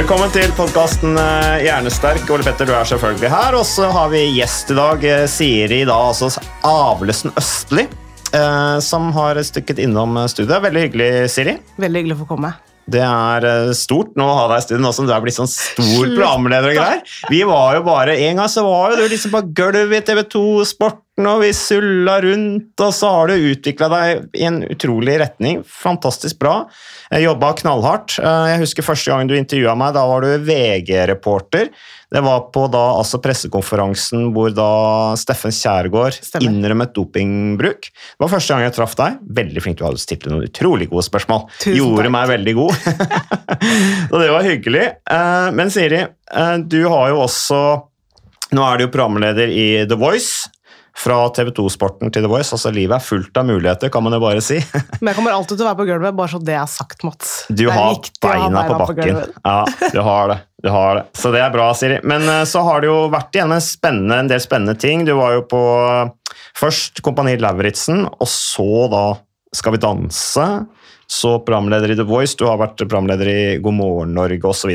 Velkommen til podkasten Hjernesterk. Ole Petter, du er selvfølgelig her. Og så har vi gjest i dag, eh, Siri da, altså Avlesen Østli, eh, som har stykket innom studiet. Veldig hyggelig, Siri. Veldig hyggelig å få komme. Det er eh, stort nå å ha deg i studio, nå som du er blitt sånn stor programleder og greier. Vi var jo bare, En gang så var jo du liksom på gulvet i TV2 Sporten, og vi sulla rundt, og så har du utvikla deg i en utrolig retning. Fantastisk bra. Jeg jobba knallhardt. Eh, Jeg husker første gang du intervjua meg, da var du VG-reporter. Det var på da altså pressekonferansen hvor da Steffen Kjærgaard Stemmer. innrømmet dopingbruk. Det var første gang jeg traff deg. Veldig flink, du hadde stilt noen utrolig gode spørsmål. Tusen Gjorde takk. meg veldig god. Så det var hyggelig. Eh, Men Siri, eh, du har jo også Nå er du jo programleder i The Voice. Fra TV2-sporten til The Voice. Altså Livet er fullt av muligheter, kan man jo bare si. Men jeg kommer alltid til å være på gulvet, bare så det er sagt, Mats. Du har beina, beina på bakken. På Ja, du har det. Du har det. Så det er bra, Siri. Men eh, så har det jo vært igjen en, en del spennende ting. Du var jo på eh, først Kompani Lauritzen, og så da Skal vi danse. Så programleder i The Voice, du har vært programleder i God morgen Norge osv.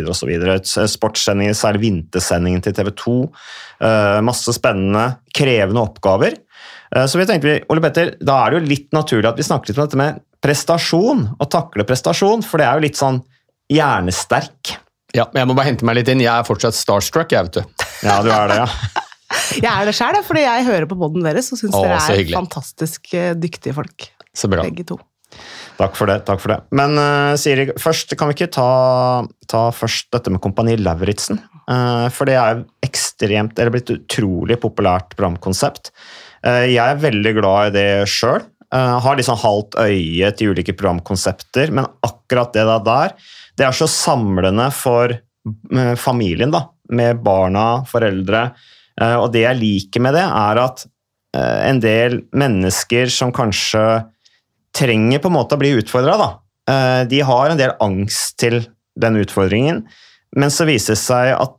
Sportssendinger, særlig vintersendingen til TV 2. Eh, masse spennende, krevende oppgaver. Eh, Så vi tenkte vi, Ole Petter, da er det jo litt naturlig at vi snakker litt om dette med prestasjon, å takle prestasjon, for det er jo litt sånn hjernesterk. Ja, men jeg må bare hente meg litt inn. Jeg er fortsatt starstruck, jeg, vet du. Ja, du er det, ja. Jeg er det sjøl, fordi jeg hører på poden deres og syns dere er fantastisk eh, dyktige folk. Så bra. Begge to. Takk for det. takk for det. Men uh, Siri, først kan vi ikke ta, ta først dette med Kompani Lauritzen? Uh, for det er ekstremt, eller blitt utrolig populært programkonsept. Uh, jeg er veldig glad i det sjøl. har liksom halvt øye til ulike programkonsepter, men akkurat det der, det er så samlende for familien, da. Med barna, foreldre. Og det jeg liker med det, er at en del mennesker som kanskje trenger på en måte å bli utfordra. Eh, de har en del angst til den utfordringen, men så viser det seg at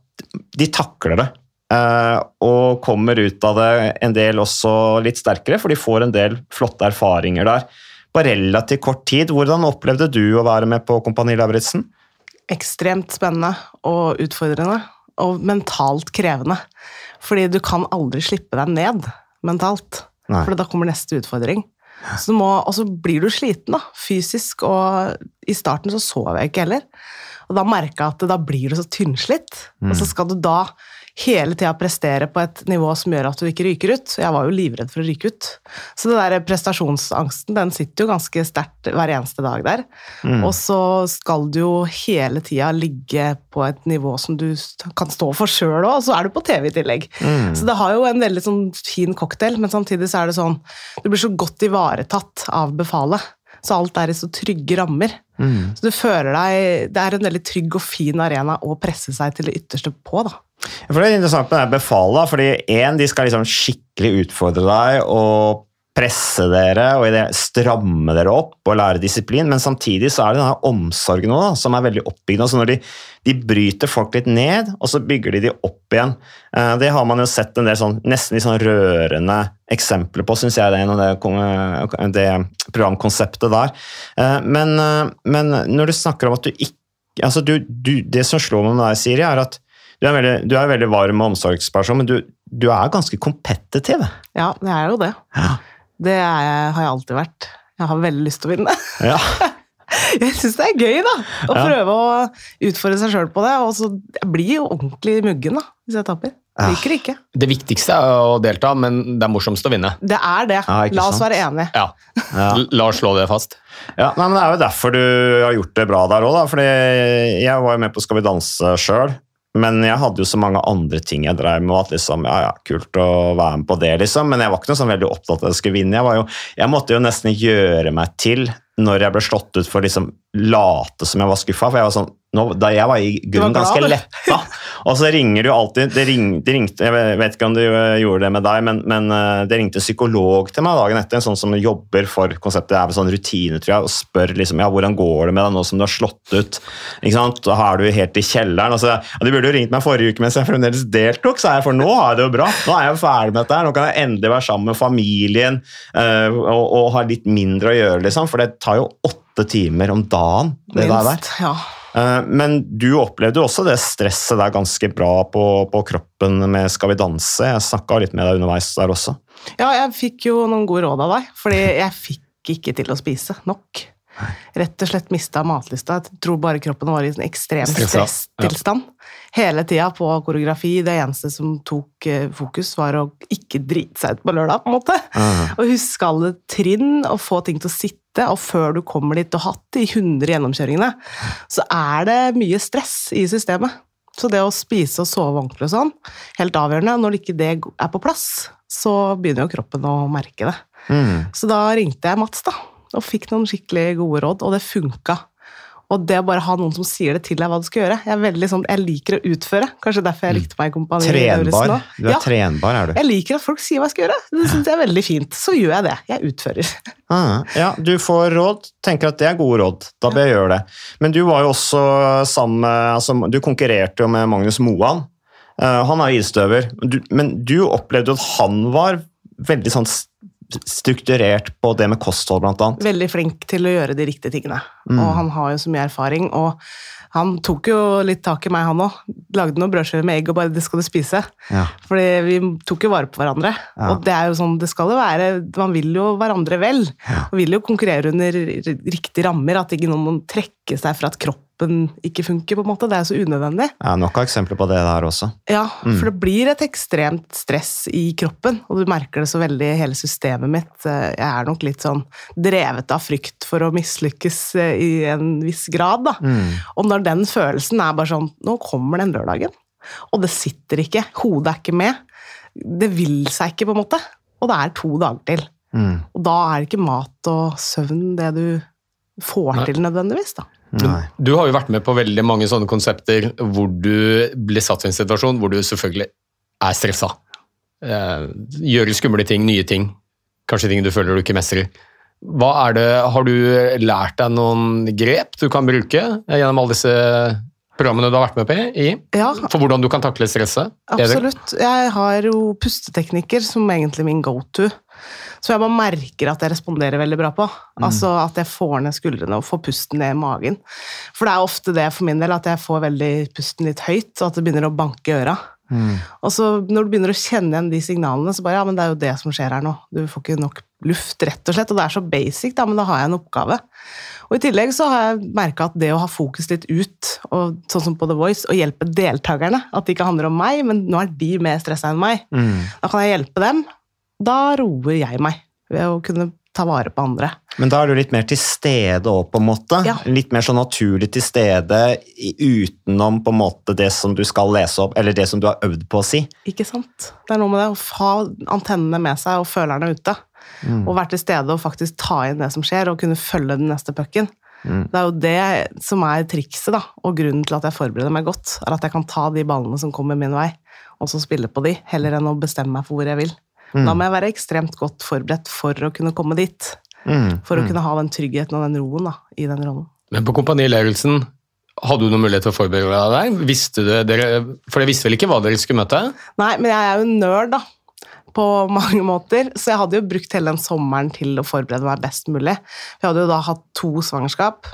de takler det. eh, Og kommer ut av det en del også litt sterkere, for de får en del flotte erfaringer der. På relativt kort tid, hvordan opplevde du å være med på Kompani Lauritzen? Ekstremt spennende og utfordrende. Og mentalt krevende. Fordi du kan aldri slippe deg ned mentalt. Nei. For da kommer neste utfordring. Så må, og så blir du sliten, da, fysisk, og i starten så sov jeg ikke heller. Og da merka jeg at da blir du så tynnslitt, og så skal du da hele tida prestere på et nivå som gjør at du ikke ryker ut. Jeg var jo livredd for å ryke ut. Så den der prestasjonsangsten, den sitter jo ganske sterkt hver eneste dag der. Og så skal du jo hele tida ligge på et nivå som du kan stå for sjøl òg, og så er du på TV i tillegg. Så det har jo en veldig sånn fin cocktail, men samtidig så er det sånn Du blir så godt ivaretatt av befalet. Så alt er i så trygge rammer. Så du føler deg Det er en veldig trygg og fin arena å presse seg til det ytterste på, da. For Det er interessant med det befalet, fordi en, de skal liksom skikkelig utfordre deg og presse dere og det stramme dere opp og lære disiplin, men samtidig så er det denne omsorgen også, som er veldig oppbyggende. Altså når de, de bryter folk litt ned, og så bygger de de opp igjen. Eh, Det har man jo sett en del sånn, nesten litt sånn rørende eksempler på, syns jeg, det, det, det programkonseptet der. Eh, Men, eh, men når du snakker om at du ikke altså du, du, Det som slår meg med deg, Siri, er at du er, veldig, du er en veldig varm og omsorgsperson, men du, du er ganske kompetitiv. Ja, det er jo det. Det er har jeg alltid vært. Jeg har veldig lyst til å vinne. Ja. Jeg syns det er gøy, da. Å Ja. prøve å utfordre seg sjøl på det. Og så jeg blir jo ordentlig muggen da, hvis jeg taper. Ja. Liker det ikke. Det viktigste er å delta, men det er morsomst å vinne. Det er det. Ja, La oss sant? være enige. Ja. Ja. La oss slå det fast. Ja, nei, men Det er jo derfor du har gjort det bra der òg. Fordi jeg var jo med på Skal vi danse sjøl. Men jeg hadde jo så mange andre ting jeg drev med. at liksom, ja, ja, Kult å være med på det, liksom. Men jeg var ikke noe sånn veldig opptatt av at jeg skulle vinne. Jeg, jo, jeg måtte jo nesten gjøre meg til når jeg ble slått ut for liksom late som jeg var skuffa. For jeg var sånn, nå, da jeg var i grunnen ganske letta. Og så ringer du alltid det, ring, det ringte, Jeg vet ikke om du gjorde det med deg, men, men øh, det ringte en psykolog til meg dagen etter, en sånn som jobber for konseptet. Det er vel sånn rutine, tror jeg, og spør liksom, ja, hvordan går det med deg nå som du har slått ut. Ikke sant? Er du helt i kjelleren. Altså, ja, de burde jo ringt meg forrige uke mens jeg fremdeles deltok, sa jeg, for nå har jeg det jo bra. Nå er jeg ferdig med dette her. Nå kan jeg endelig være sammen med familien øh, og, og ha litt mindre å gjøre, liksom. For det tar jo åtte timer om dagen, det Minst, der. Ja. Eh, Men du opplevde jo også det stresset der ganske bra på, på kroppen med Skal vi danse. Jeg snakka litt med deg underveis der også. ja, jeg fikk jo noen gode råd av deg, fordi jeg fikk ikke til å spise nok. Rett og slett mista matlista. Jeg tror bare kroppen var i en ekstrem stresstilstand. Hele tida på koreografi. Det eneste som tok eh, fokus, var å ikke drite seg ut på lørdag, på en måte. Og huske alle trinn og få ting til å sitte. Og før du kommer dit og har hatt de 100 gjennomkjøringene, så er det mye stress i systemet. Så det å spise og sove ordentlig og sånn, helt avgjørende. Når ikke det er på plass, så begynner jo kroppen å merke det. Så da ringte jeg Mats da, og fikk noen skikkelig gode råd, og det funka. Og det å bare ha noen som sier det til deg hva du skal gjøre. Jeg veldig sånn, jeg liker å utføre. Kanskje derfor jeg likte meg i Kompani Lauritzen Trenbar. Du er Ja, trenbar, er du. jeg liker at folk sier hva jeg skal gjøre. Det synes jeg er veldig fint. Så gjør jeg det. Jeg utfører. Ah, ja, du får råd. Tenker at det er gode råd. Da bør jeg gjøre det. Men du var jo også sammen med altså, Du konkurrerte jo med Magnus Moan. Uh, han er isstøver. Du, men du opplevde jo at han var veldig sånn strukturert på det med kosthold, blant annet. Veldig flink til å gjøre de riktige tingene. Mm. Og han har jo så mye erfaring. Og han tok jo litt tak i meg, han òg. Lagde noen brødskiver med egg og bare 'det skal du spise'. Ja. Fordi vi tok jo vare på hverandre. Ja. Og det er jo sånn, det skal jo være Man vil jo hverandre vel. Og vil jo konkurrere under riktige rammer. At ikke noen må trekke seg fra at kroppen ikke funker, på en måte. Det er jo så unødvendig. Ja, nok av eksempler på det der også. Ja, Mm. for det blir et ekstremt stress i kroppen, og du merker det så veldig i hele systemet mitt. Eh, Jeg er nok litt sånn drevet av frykt for å mislykkes eh, i en viss grad, da. Mm. Og når den følelsen er bare sånn Nå kommer den lørdagen, og det sitter ikke, hodet er ikke med. Det vil seg ikke, på en måte. Og det er to dager til. Mm. Og da er det ikke mat og søvn det du får Nei. til nødvendigvis, da. Du har jo vært med på veldig mange sånne konsepter hvor du blir satt i en situasjon hvor du selvfølgelig er stressa. Eh, gjør skumle ting, nye ting. Kanskje ting du føler du ikke mestrer. Hva er det, har du lært deg noen grep du kan bruke gjennom alle disse programmene du har vært med på i? Ja, For hvordan du kan takle stresset? Absolutt. Jeg har jo pusteteknikker som egentlig min go to. Så jeg bare merker at jeg responderer veldig bra på. Altså At jeg får ned skuldrene og får pusten ned i magen. For det er ofte det for min del, at jeg får veldig pusten litt høyt, og at det begynner å banke i øra. Og så når du begynner å kjenne igjen de signalene, så bare ja, men det er jo det som skjer her nå. Du får ikke nok luft, rett og slett. Og det er så basic, da, men da har jeg en oppgave. Og i tillegg så har jeg merka at det å ha fokus litt ut, og sånn som på The Voice, og hjelpe deltakerne, at det ikke handler om meg, men nå er de mer stressa enn meg, Mm. da kan jeg hjelpe dem. Da roer jeg meg ved å kunne ta vare på andre. Men da er du litt mer til stede òg, på en måte. Ja. Litt mer sånn naturlig til stede utenom på en måte det som du skal lese opp, eller det som du har øvd på å si. Ikke sant? Det er noe med det å ha antennene med seg og følerne ute. Og være til stede og faktisk ta inn det som skjer, og kunne følge den neste pucken. Det er jo det som er trikset, da, og grunnen til at jeg forbereder meg godt, er at jeg kan ta de ballene som kommer min vei, og så spille på de, heller enn å bestemme meg for hvor jeg vil. Da må jeg være ekstremt godt forberedt for å kunne komme dit. Mm. For å kunne ha den tryggheten og den roen da, i den rollen. Men på Kompani Lauritzen, hadde du noen mulighet til å forberede deg? Visste du, dere, for jeg visste vel ikke hva dere skulle møte? Nei, men jeg er jo nerd, da. På mange måter. Så jeg hadde jo brukt hele den sommeren til å forberede meg best mulig. Vi hadde jo da hatt to svangerskap.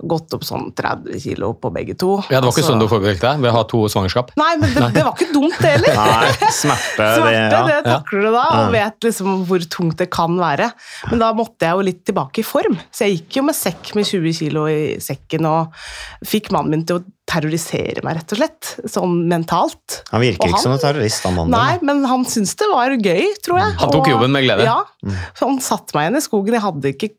Gått opp sånn 30 kilo på begge to. Ja, Det var ikke Altså- sånn du forberedte deg ved å ha to svangerskap? Nei, men det, det var ikke dumt, det heller. Nei, smerte, det, Smerte, ja. det takler du da, og vet liksom hvor tungt det kan være. Men da måtte jeg jo litt tilbake i form, så jeg gikk jo med sekk med 20 kilo i sekken og fikk mannen min til å terrorisere meg, rett og slett. Sånn mentalt. Han virker Og ikke som en terrorist, han mannen. Nei, men han syntes det var gøy, tror jeg. Han tok Og- jobben med glede. Ja. Så han satte meg igjen i skogen. Jeg hadde ikke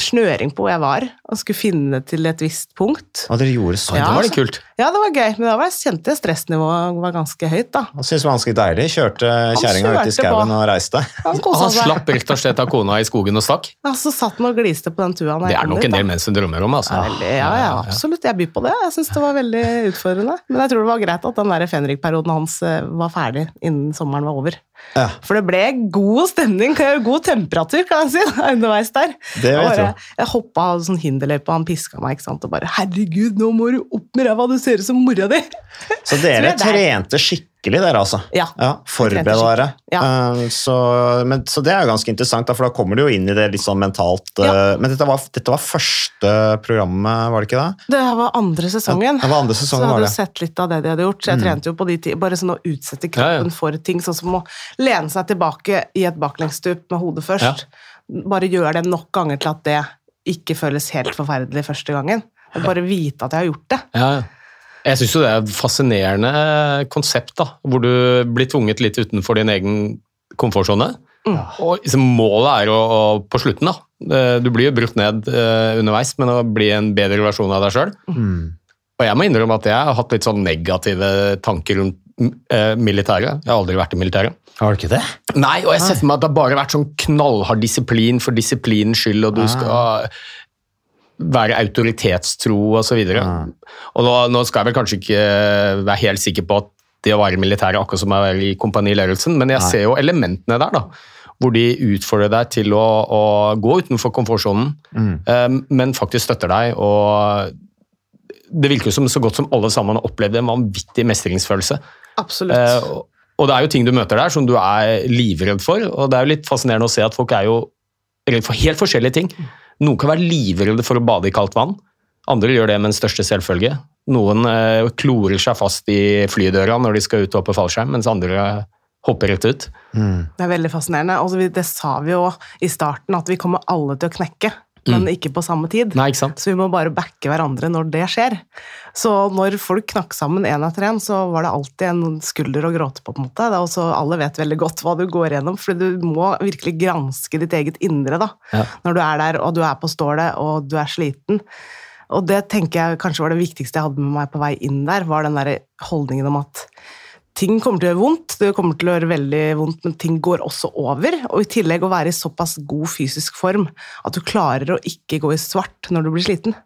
snøring på hvor jeg var, og skulle finne til et visst punkt. Og dere gjorde sånn. Ja. Det var litt kult. Ja, det var gøy, men da var jeg kjente jeg stressnivået var ganske høyt, da. Han syntes det var ganske deilig. Kjørte kjerringa ut i skauen og reiste. Han Han slapp rett og slett av kona i skogen og stakk. Ja, så satt han og gliste på den tua. når Det er nok en del menn som drømmer om, altså. Ja, veldig, ja, ja, absolutt. Jeg byr på det. Jeg syns det var veldig utfordrende. Men jeg tror det var greit at den der Fenrik-perioden hans eh, var ferdig innen sommeren var over. Ja. For det ble god stemning, god temperatur, kan jeg si, underveis der. Det vet jeg jeg hoppa av sånn hinderløype, han piska meg, ikke sant, og bare 'herregud, nå må du opp med ræva, du ser ut som mora di'. Så dere Så er trente skikkelig, dere altså? Ja. Forbered dere. Ja. Eh, Så, men, så det er jo ganske interessant, da, for da kommer du jo inn i det litt sånn mentalt. eh, Ja. Men dette var, dette var første programmet, var det ikke det? Det var andre sesongen. Ja, det var andre så sesongen, jeg hadde det. Mm. jo sett litt av det de hadde gjort. Så jeg trente jo på de tider, Bare sånn å utsette kroppen Ja, ja. for ting, sånn som å lene seg tilbake i et baklengsstup med hodet først. Bare gjør det nok ganger til at det ikke føles helt forferdelig første gangen. Bare vite at jeg har gjort det. Ja, ja. Jeg syns jo det er et fascinerende konsept, da, hvor du blir tvunget litt utenfor din egen komfortsone. Og liksom, målet er å, på slutten, da eh, Du blir jo brutt ned eh, underveis, men å bli en bedre versjon av deg sjøl. Og jeg må innrømme at jeg har hatt litt sånn negative tanker rundt eh, militæret. Jeg har aldri vært i militæret. Har du ikke det? Nei, og jeg ser for meg at det har bare vært sånn knallhard disiplin for disiplinens skyld, og du skal være autoritetstro og så. Og nå, nå skal jeg vel kanskje ikke være helt sikker på at det å være i militæret er akkurat som å være i Kompani Lauritzen, men jeg ser jo elementene der, da. Hvor de utfordrer deg til å, å gå utenfor komfortsonen, eh, men faktisk støtter deg. og det virker jo som så godt som alle sammen har opplevd en vanvittig mestringsfølelse. Absolutt. Uh, og- og det er jo ting du møter der som du er livredd for, og det er jo litt fascinerende å se at folk er jo redd for helt forskjellige ting. Noen kan være livredde for å bade i kaldt vann, andre gjør det med den største selvfølge. Noen eh, klorer seg fast i flydøra når de skal ut og hoppe fallskjerm, mens andre hopper rett ut. Det er veldig fascinerende. Og det sa vi jo i starten, at vi kommer alle til å knekke, men ikke på samme tid. Nei? Så vi må bare backe hverandre når det skjer. Så når folk knakk sammen én etter én, så var det alltid en skulder å gråte på. på en måte. Det også, alle vet veldig godt hva du går gjennom, for du må virkelig granske ditt eget indre da. Ja. når du er der, og du er på stålet, og du er sliten. Og det tenker jeg kanskje var det viktigste jeg hadde med meg på vei inn der, var den der holdningen om at ting kommer til å gjøre vondt, det kommer til å gjøre veldig vondt, men ting går også over. Og i tillegg å være i såpass god fysisk form at du klarer å ikke gå i svart når du blir sliten.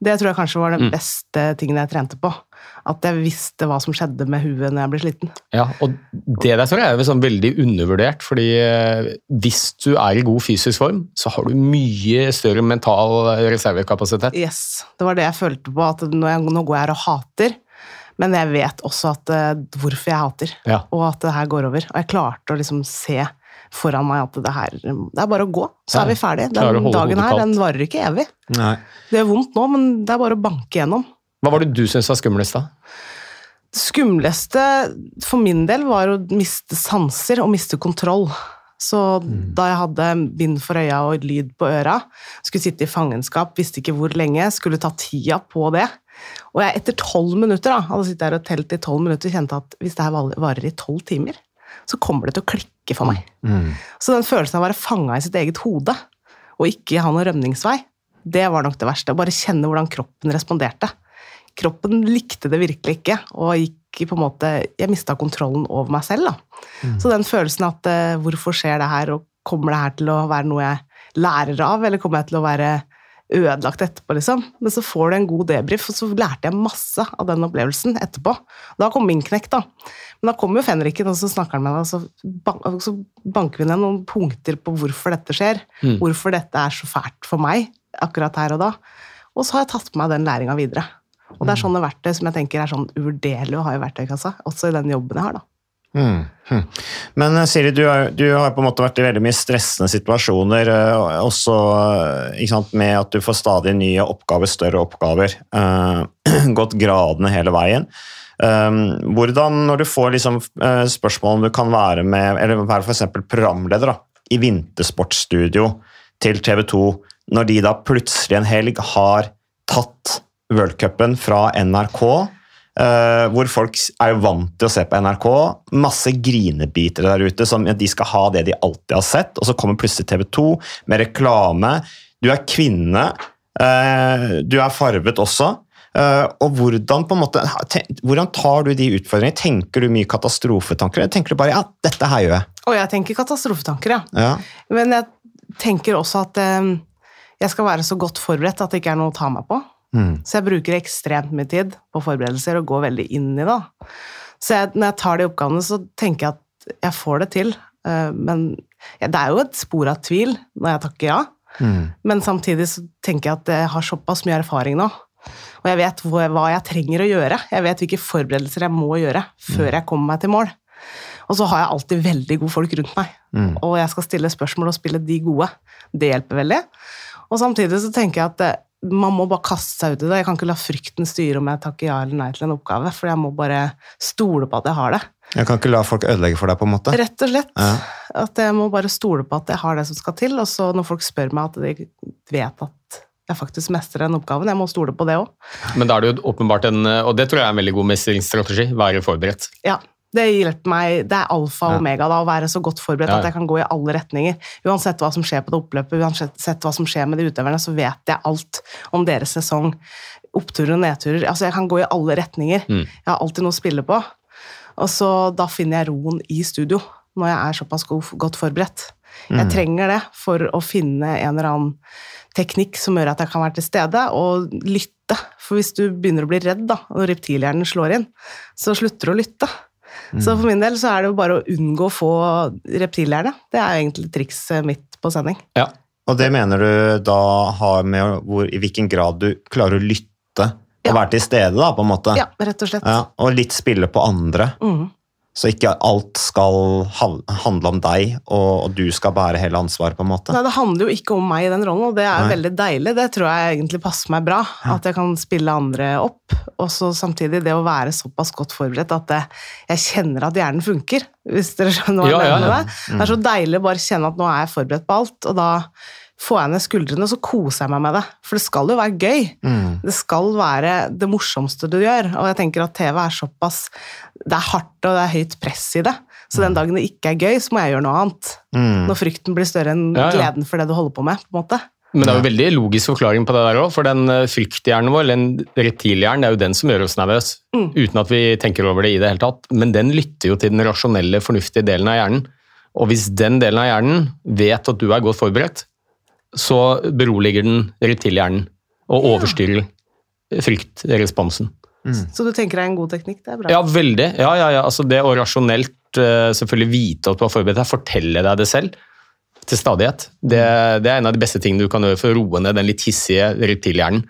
Det tror jeg kanskje var den beste tingen jeg trente på. At jeg visste hva som skjedde med huet når jeg ble sliten. Ja, og det der tror jeg er sånn veldig undervurdert, fordi eh, hvis du er i god fysisk form, så har du mye større mental reservekapasitet. Yes, Det var det jeg følte på, at nå, går jeg og hater, men jeg vet også at, uh, hvorfor jeg hater, Ja. og at det her går over. Og jeg klarte å liksom se foran meg at det her Det er bare å gå, så Ja, er vi ferdige. Den dagen her, den varer ikke evig. Nei. Det gjør vondt nå, men det er bare å banke gjennom. Hva var det du syntes var skumlest, da? Det skumleste for min del var å miste sanser og miste kontroll. Så da jeg hadde bind for øya og lyd på øra, skulle sitte i fangenskap, visste ikke hvor lenge, skulle ta tida på det. Og jeg etter tolv minutter, da, hadde sittet her og telt i tolv minutter, kjente at hvis det her varer i tolv timer, så kommer det til å klikke for meg. Så den følelsen av å være fanga i sitt eget hode, og ikke ha noen rømningsvei, det var nok det verste. Å bare kjenne hvordan kroppen responderte. Kroppen likte det virkelig ikke, og gikk på en måte Jeg mista kontrollen over meg selv, da. Så den følelsen at eh, hvorfor skjer det her, og kommer det her til å være noe jeg lærer av, eller kommer jeg til å være ødelagt etterpå, liksom? Men så får du en god debrief, og så lærte jeg masse av den opplevelsen etterpå. Da kom min knekk, da. Men da kommer jo fenriken, og så snakker han med deg, og så, banker vi ned noen punkter på hvorfor dette skjer. Hvorfor dette er så fælt for meg akkurat her og da. Og så har jeg tatt med meg den læringa videre. Og det er sånne verktøy som jeg tenker er sånn uvurderlig å ha i verktøykassa, også i den jobben jeg har, da. Mm. hm. Men eh, Siri, du, har, du har på en måte vært i veldig mye stressende situasjoner, eh, også eh, sant, med at du får stadig nye oppgaver, større oppgaver. gått gradene hele veien. Um, hvordan, når du får liksom, spørsmål om du kan være med, eller være eksempel programleder da, i vintersportsstudio til TV 2, når de da plutselig en helg har tatt worldcupen fra NRK, eh, hvor folk er jo vant til å se på NRK, masse grinebitere der ute som de skal ha det de alltid har sett, og så kommer plutselig TV 2 med reklame. Du er kvinne, Uh, du er farvet også. Uh, og hvordan, på en måte, ten, hvordan tar du de utfordringene? Tenker du mye katastrofetanker, eller tenker du bare ja, dette her gjør jeg? Og jeg tenker katastrofetanker, ja. Ja. Men jeg tenker også at eh, jeg skal være så godt forberedt at det ikke er noe å ta meg på. Mm. Så jeg bruker ekstremt mye tid på forberedelser og går veldig inn i det. Så jeg, når jeg tar de oppgavene, så tenker jeg at jeg får det til. Eh, men ja, det er jo et spor av tvil når jeg takker ja. Mm. Men samtidig så tenker jeg at jeg har såpass mye erfaring nå. Og jeg vet hva jeg trenger å gjøre. Jeg vet hvilke forberedelser jeg må gjøre før jeg kommer meg til mål. Og så har jeg alltid veldig gode folk rundt meg. Mm. Og jeg skal stille spørsmål og spille de gode. Det hjelper veldig. Og samtidig så tenker jeg at eh, man må bare kaste seg ut i det. Jeg kan ikke la frykten styre om jeg takker ja eller nei til en oppgave, for jeg må bare stole på at jeg har det. Jeg kan ikke la folk ødelegge for deg, på en måte. Rett og slett. Ja. At jeg må bare stole på at jeg har det som skal til, og så når folk spør meg at de vet at jeg faktisk mestrer den oppgaven, jeg må stole på det òg. Men da er det jo åpenbart en Og det tror jeg er en veldig god mestringsstrategi. Være forberedt. Ja. Det hjelper meg, det er alfa og omega da, å være så godt forberedt at jeg kan gå i alle retninger. Uansett hva som skjer på det oppløpet, uansett hva som skjer med de utøverne, så vet jeg alt om deres sesong. Oppturer og nedturer. Altså, jeg kan gå i alle retninger. Mm. Jeg har alltid noe å spille på. Og så da finner jeg roen i studio, når jeg er såpass godt forberedt. Jeg trenger det for å finne en eller annen teknikk som gjør at jeg kan være til stede, og lytte. For hvis du begynner å bli redd da, når reptilhjernen slår inn, så slutter du å lytte. Så for min del så er det jo bare å unngå å få reptilhjerne. Det er egentlig trikset mitt på sending. Ja. Og det mener du da har med hvor, i hvilken grad du klarer å lytte og Ja. være til stede, da, på en måte? Ja, rett og slett. Ja, og litt spille på andre. Mhm. Så ikke alt skal handle om deg, og, du skal bære hele ansvaret, på en måte. Nei, det handler jo ikke om meg i den rollen, og det er Nei. veldig deilig. Det tror jeg egentlig passer meg bra, at jeg kan spille andre opp. Og så samtidig det å være såpass godt forberedt at det, jeg kjenner at hjernen funker, hvis dere skjønner hva jeg Ja, ja, mener ja. med det. Det er så deilig å bare kjenne at nå er jeg forberedt på alt, og da får jeg ned skuldrene, og så koser jeg meg med det. For det skal jo være gøy. Mm. Det skal være det morsomste du gjør, og jeg tenker at TV er såpass Det er hardt, og det er høyt press i det. Så den dagen det ikke er gøy, så må jeg gjøre noe annet. Mm. Når frykten blir større enn Ja, ja. gleden for det du holder på med. på en måte. Men det er jo veldig logisk forklaring på det der òg, for den eh, frykthjernen vår, den reptilhjernen, det er jo den som gjør oss nervøse, Mm. uten at vi tenker over det i det hele tatt. Men den lytter jo til den rasjonelle, fornuftige delen av hjernen. Og hvis den delen av hjernen vet at du er godt forberedt, så beroliger den reptilhjernen og overstyrer fryktresponsen. Så du tenker det er en god teknikk? Det er bra. Ja, veldig. Ja, ja, ja. Altså det å rasjonelt eh, selvfølgelig vite at du har forberedt deg, fortelle deg det selv til stadighet, det, det er en av de beste tingene du kan gjøre for å roe ned den litt hissige reptilhjernen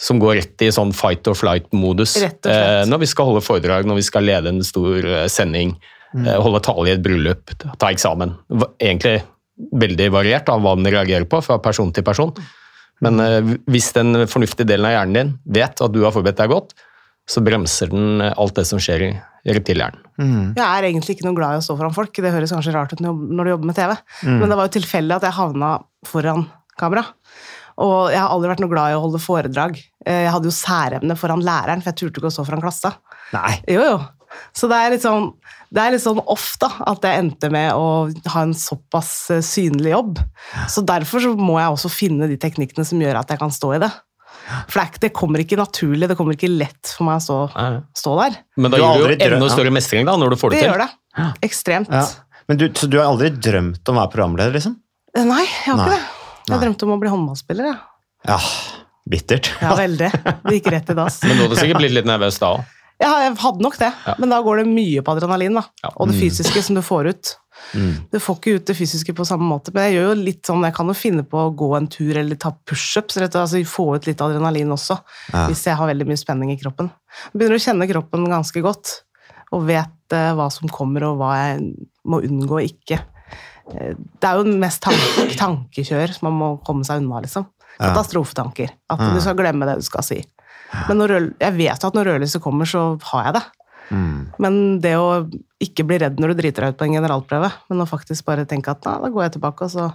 som går rett i sånn fight or flight-modus eh, når vi skal holde foredrag, når vi skal lede en stor sending, sending, eh, holde tale i et bryllup, ta eksamen. Egentlig veldig variert av hva den reagerer på fra person til person. Men eh, hvis den fornuftige delen av hjernen din vet at du har forberedt deg godt, så bremser den eh, alt det som skjer i reptilhjernen. Mm. Jeg er egentlig ikke noe glad i å stå foran folk. Det høres kanskje rart ut når du- jobber med TV, men det var jo tilfeldig at jeg havna foran kamera. Og jeg har aldri vært noe glad i å holde foredrag. Eh, Jeg hadde jo særemne foran læreren, for jeg turte ikke å stå foran klassa. Nei. Jo, jo. Så det er litt sånn, det er litt sånn off da, at jeg endte med å ha en såpass eh, synlig jobb. Så derfor så må jeg også finne de teknikkene som gjør at jeg kan stå i det. For det, er ikke, det kommer ikke naturlig, det kommer ikke lett for meg å stå, stå der. Men da Du gir det jo enda større mestring da, når du får det, Det til. gjør det. Ekstremt. Ja. Men du, så du har aldri drømt om å være programleder, liksom? Eh, Nei, jeg har Nei. ikke det. Jeg Nei. drømte om å bli håndballspiller, jeg. Ja, bittert. Ja, veldig. Det gikk rett i dass. Men du hadde sikkert blitt litt nervøs da òg. Ja, jeg hadde nok det, Ja. men da går det mye på adrenalin, da. Ja. Og det fysiske som du får ut. Mm. Du får ikke ut det fysiske på samme måte, men jeg gjør jo litt sånn, jeg kan jo finne på å gå en tur eller ta pushups, altså få ut litt adrenalin også, Ja. hvis jeg har veldig mye spenning i kroppen. Jeg begynner å kjenne kroppen ganske godt, og vet uh, hva som kommer, og hva jeg må unngå og ikke. Eh, Det er jo mest tanke, tankekjør som man må komme seg unna, liksom. Katastrofetanker. At Mm. du skal glemme det du skal si. Men når rød, jeg vet jo at når rødlyset kommer, så har jeg det. Mm. Men det å ikke bli redd når du driter deg ut på en generalprøve, men å faktisk bare tenke at da går jeg tilbake, og så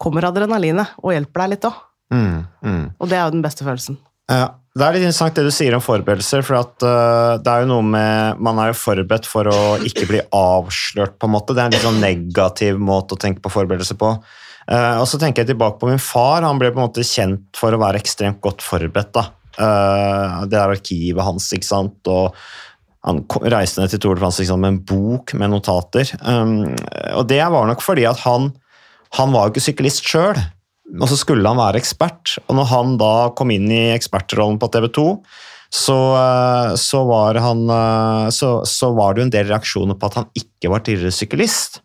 kommer adrenalinet og hjelper deg litt òg. Mm. Mm. Og det er jo den beste følelsen. Ja, Det er litt interessant det du sier om forberedelser, for at uh, det er jo noe med Man er jo forberedt for å ikke bli avslørt, på en måte. Det er en litt sånn negativ måte å tenke på forberedelser på. Uh, og så tenker jeg tilbake på min far. Han ble på en måte kjent for å være ekstremt godt forberedt. da. Eh, det er arkivet hans, ikke sant. og han reiste ned til Tour de France liksom, med en bok med notater. Um, og det var nok fordi at han, han var jo ikke syklist sjøl, og så skulle han være ekspert. Og når han da kom inn i ekspertrollen på TV 2, så, eh, så, var han, eh, så, så var det jo en del reaksjoner på at han ikke var tidligere syklist.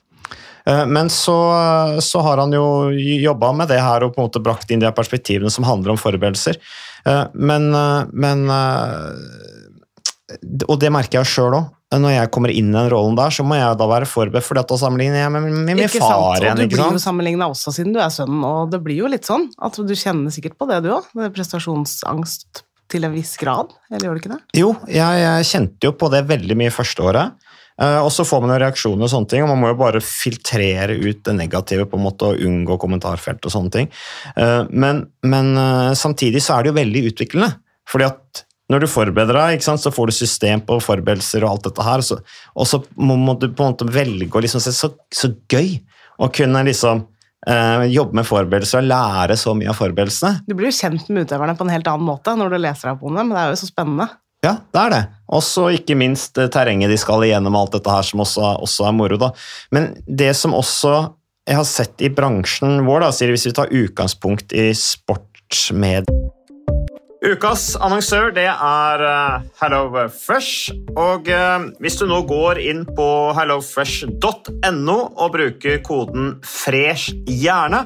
Men så har han jo jobba med det her og på en måte brakt inn de perspektivene som handler om forberedelser. Eh, Men, eh, men eh, Og det merker jeg sjøl òg. Når jeg kommer inn i den rollen der, så må jeg da være forberedt, for da sammenligner jeg med, med min far igjen. Og du blir jo sammenligna også siden du er sønnen, og det blir jo litt sånn at du kjenner sikkert på det, du òg. Prestasjonsangst til en viss grad, eller gjør du ikke det? Jo, jeg, jeg kjente jo på det veldig mye første året. Eh, og så får man jo reaksjoner og sånne ting, og man må jo bare filtrere ut det negative på en måte og unngå kommentarfelt og sånne ting. Eh, men men eh, samtidig så er det jo veldig utviklende. fordi at når du forbereder deg, sant, så får du system på forberedelser og alt dette her, så, og så må, må du på en måte velge å liksom se så, så gøy å kunne liksom eh, jobbe med forberedelser og lære så mye av forberedelsene. Du blir jo kjent med utøverne på en helt annen måte når du leser deg opp om dem. det er jo så spennende. Ja, det er det. Og så ikke minst eh, terrenget de skal igjennom, alt dette her som også, også er moro. da. Men det som også jeg har sett i bransjen vår, da, sier hvis vi tar utgangspunkt i sportsmed... Ukas annonsør det er uh, HelloFresh. Og eh, hvis du nå går inn på hellofresh.no og bruker koden 'fresh hjerne',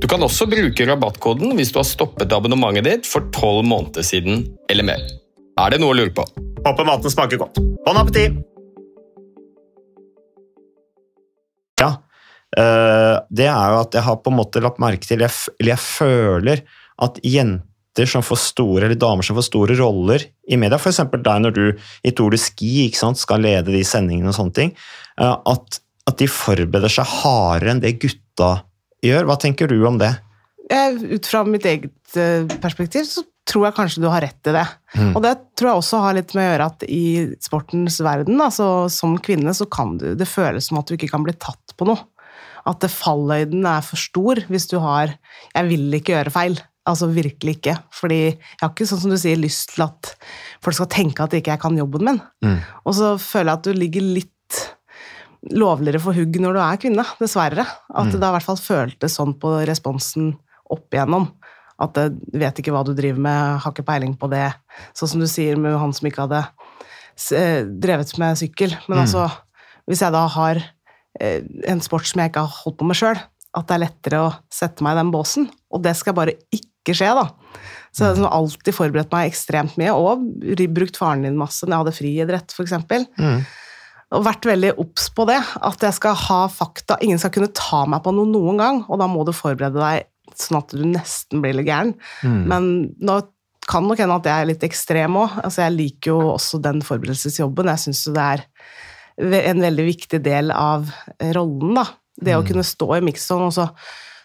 Du kan også bruke rabattkoden hvis du har stoppet abonnementet ditt for tolv måneder siden eller mer. Er det noe å lure på? Håper maten smaker godt. Bon appétit! Ja, eh, det er jo at jeg har på en måte lagt merke til, eller jeg føler at jenter som får store, eller damer som får store roller i media, f.eks. deg når du i Tour de Ski ikke sant, skal lede de sendingene og sånne ting, eh, at, at de forbereder seg hardere enn det gutta gjør. Hva tenker du om det? Ut fra mitt eget eh, perspektiv så tror jeg kanskje du har rett i det. Mm. Og det tror jeg også har litt med å gjøre at i sportens verden, altså som kvinne, så kan du Det føles som at du ikke kan bli tatt på noe. At det fallhøyden er for stor hvis du har 'jeg vil ikke gjøre feil'. Altså virkelig ikke. Fordi jeg har ikke sånn som du sier, lyst til at folk skal tenke at ikke jeg kan jobben min. Mm. Og så føler jeg at du ligger litt lovligere for hugg når du er kvinne, dessverre. At Mm. det da i hvert fall føltes sånn på responsen opp igjennom. At det, vet ikke hva du driver med, har ikke peiling på det. Sånn som du sier med han som ikke hadde eh, drevet med sykkel. Men Mm. altså, hvis jeg da har eh, en sport som jeg ikke har holdt på med sjøl, at det er lettere å sette meg i den båsen, og det skal bare ikke skje, da. Så jeg har alltid forberedt meg ekstremt mye, og brukt faren din masse når jeg hadde friidrett, f.eks Mm. Og vært veldig obs på det. At jeg skal ha fakta. Ingen skal kunne ta meg på noe noen gang, og da må du forberede deg sånn at du nesten blir litt gæren. Mm. Men nå kan nok hende at jeg er litt ekstrem òg. Altså, jeg liker jo også den forberedelsesjobben. Jeg syns det er en veldig viktig del av rollen, da. Det å kunne stå i mixzone og så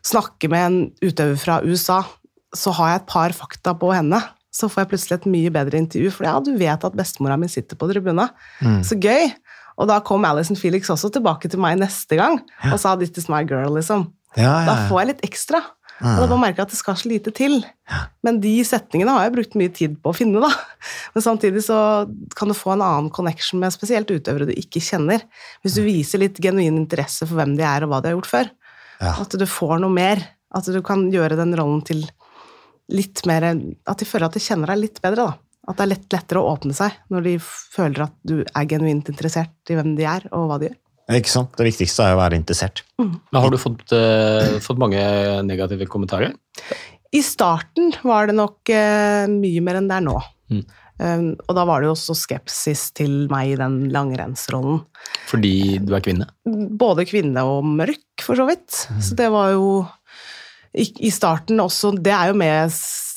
snakke med en utøver fra USA, så har jeg et par fakta på henne. Så får jeg plutselig et mye bedre intervju, for ja, du vet at bestemora mi sitter på tribunen. Mm. Så gøy! Og da kom Alison Felix også tilbake til meg neste gang og sa 'this is my girl', liksom. Ja, ja, Da får jeg litt ekstra. Og da bare merker jeg at det skal så lite til. Men de setningene har jeg brukt mye tid på å finne, da. Men samtidig så kan du få en annen connection med spesielt utøvere du ikke kjenner. Hvis du viser litt genuin interesse for hvem de er og hva de har gjort før. Ja. At du får noe mer. At du kan gjøre den rollen til litt mer At de føler at de kjenner deg litt bedre, da. At det er lett lettere å åpne seg når de føler at du er genuint interessert i hvem de er, og hva de gjør. Ikke sant? Det viktigste er å være interessert. Men har du fått, eh, fått mange negative kommentarer? I starten var det nok eh, mye mer enn det er nå. Mm. Um, og da var det jo også skepsis til meg i den langrennsrollen. Fordi du er kvinne? Både kvinne og mørk, for så vidt. Så det var jo i, i starten også Det er jo med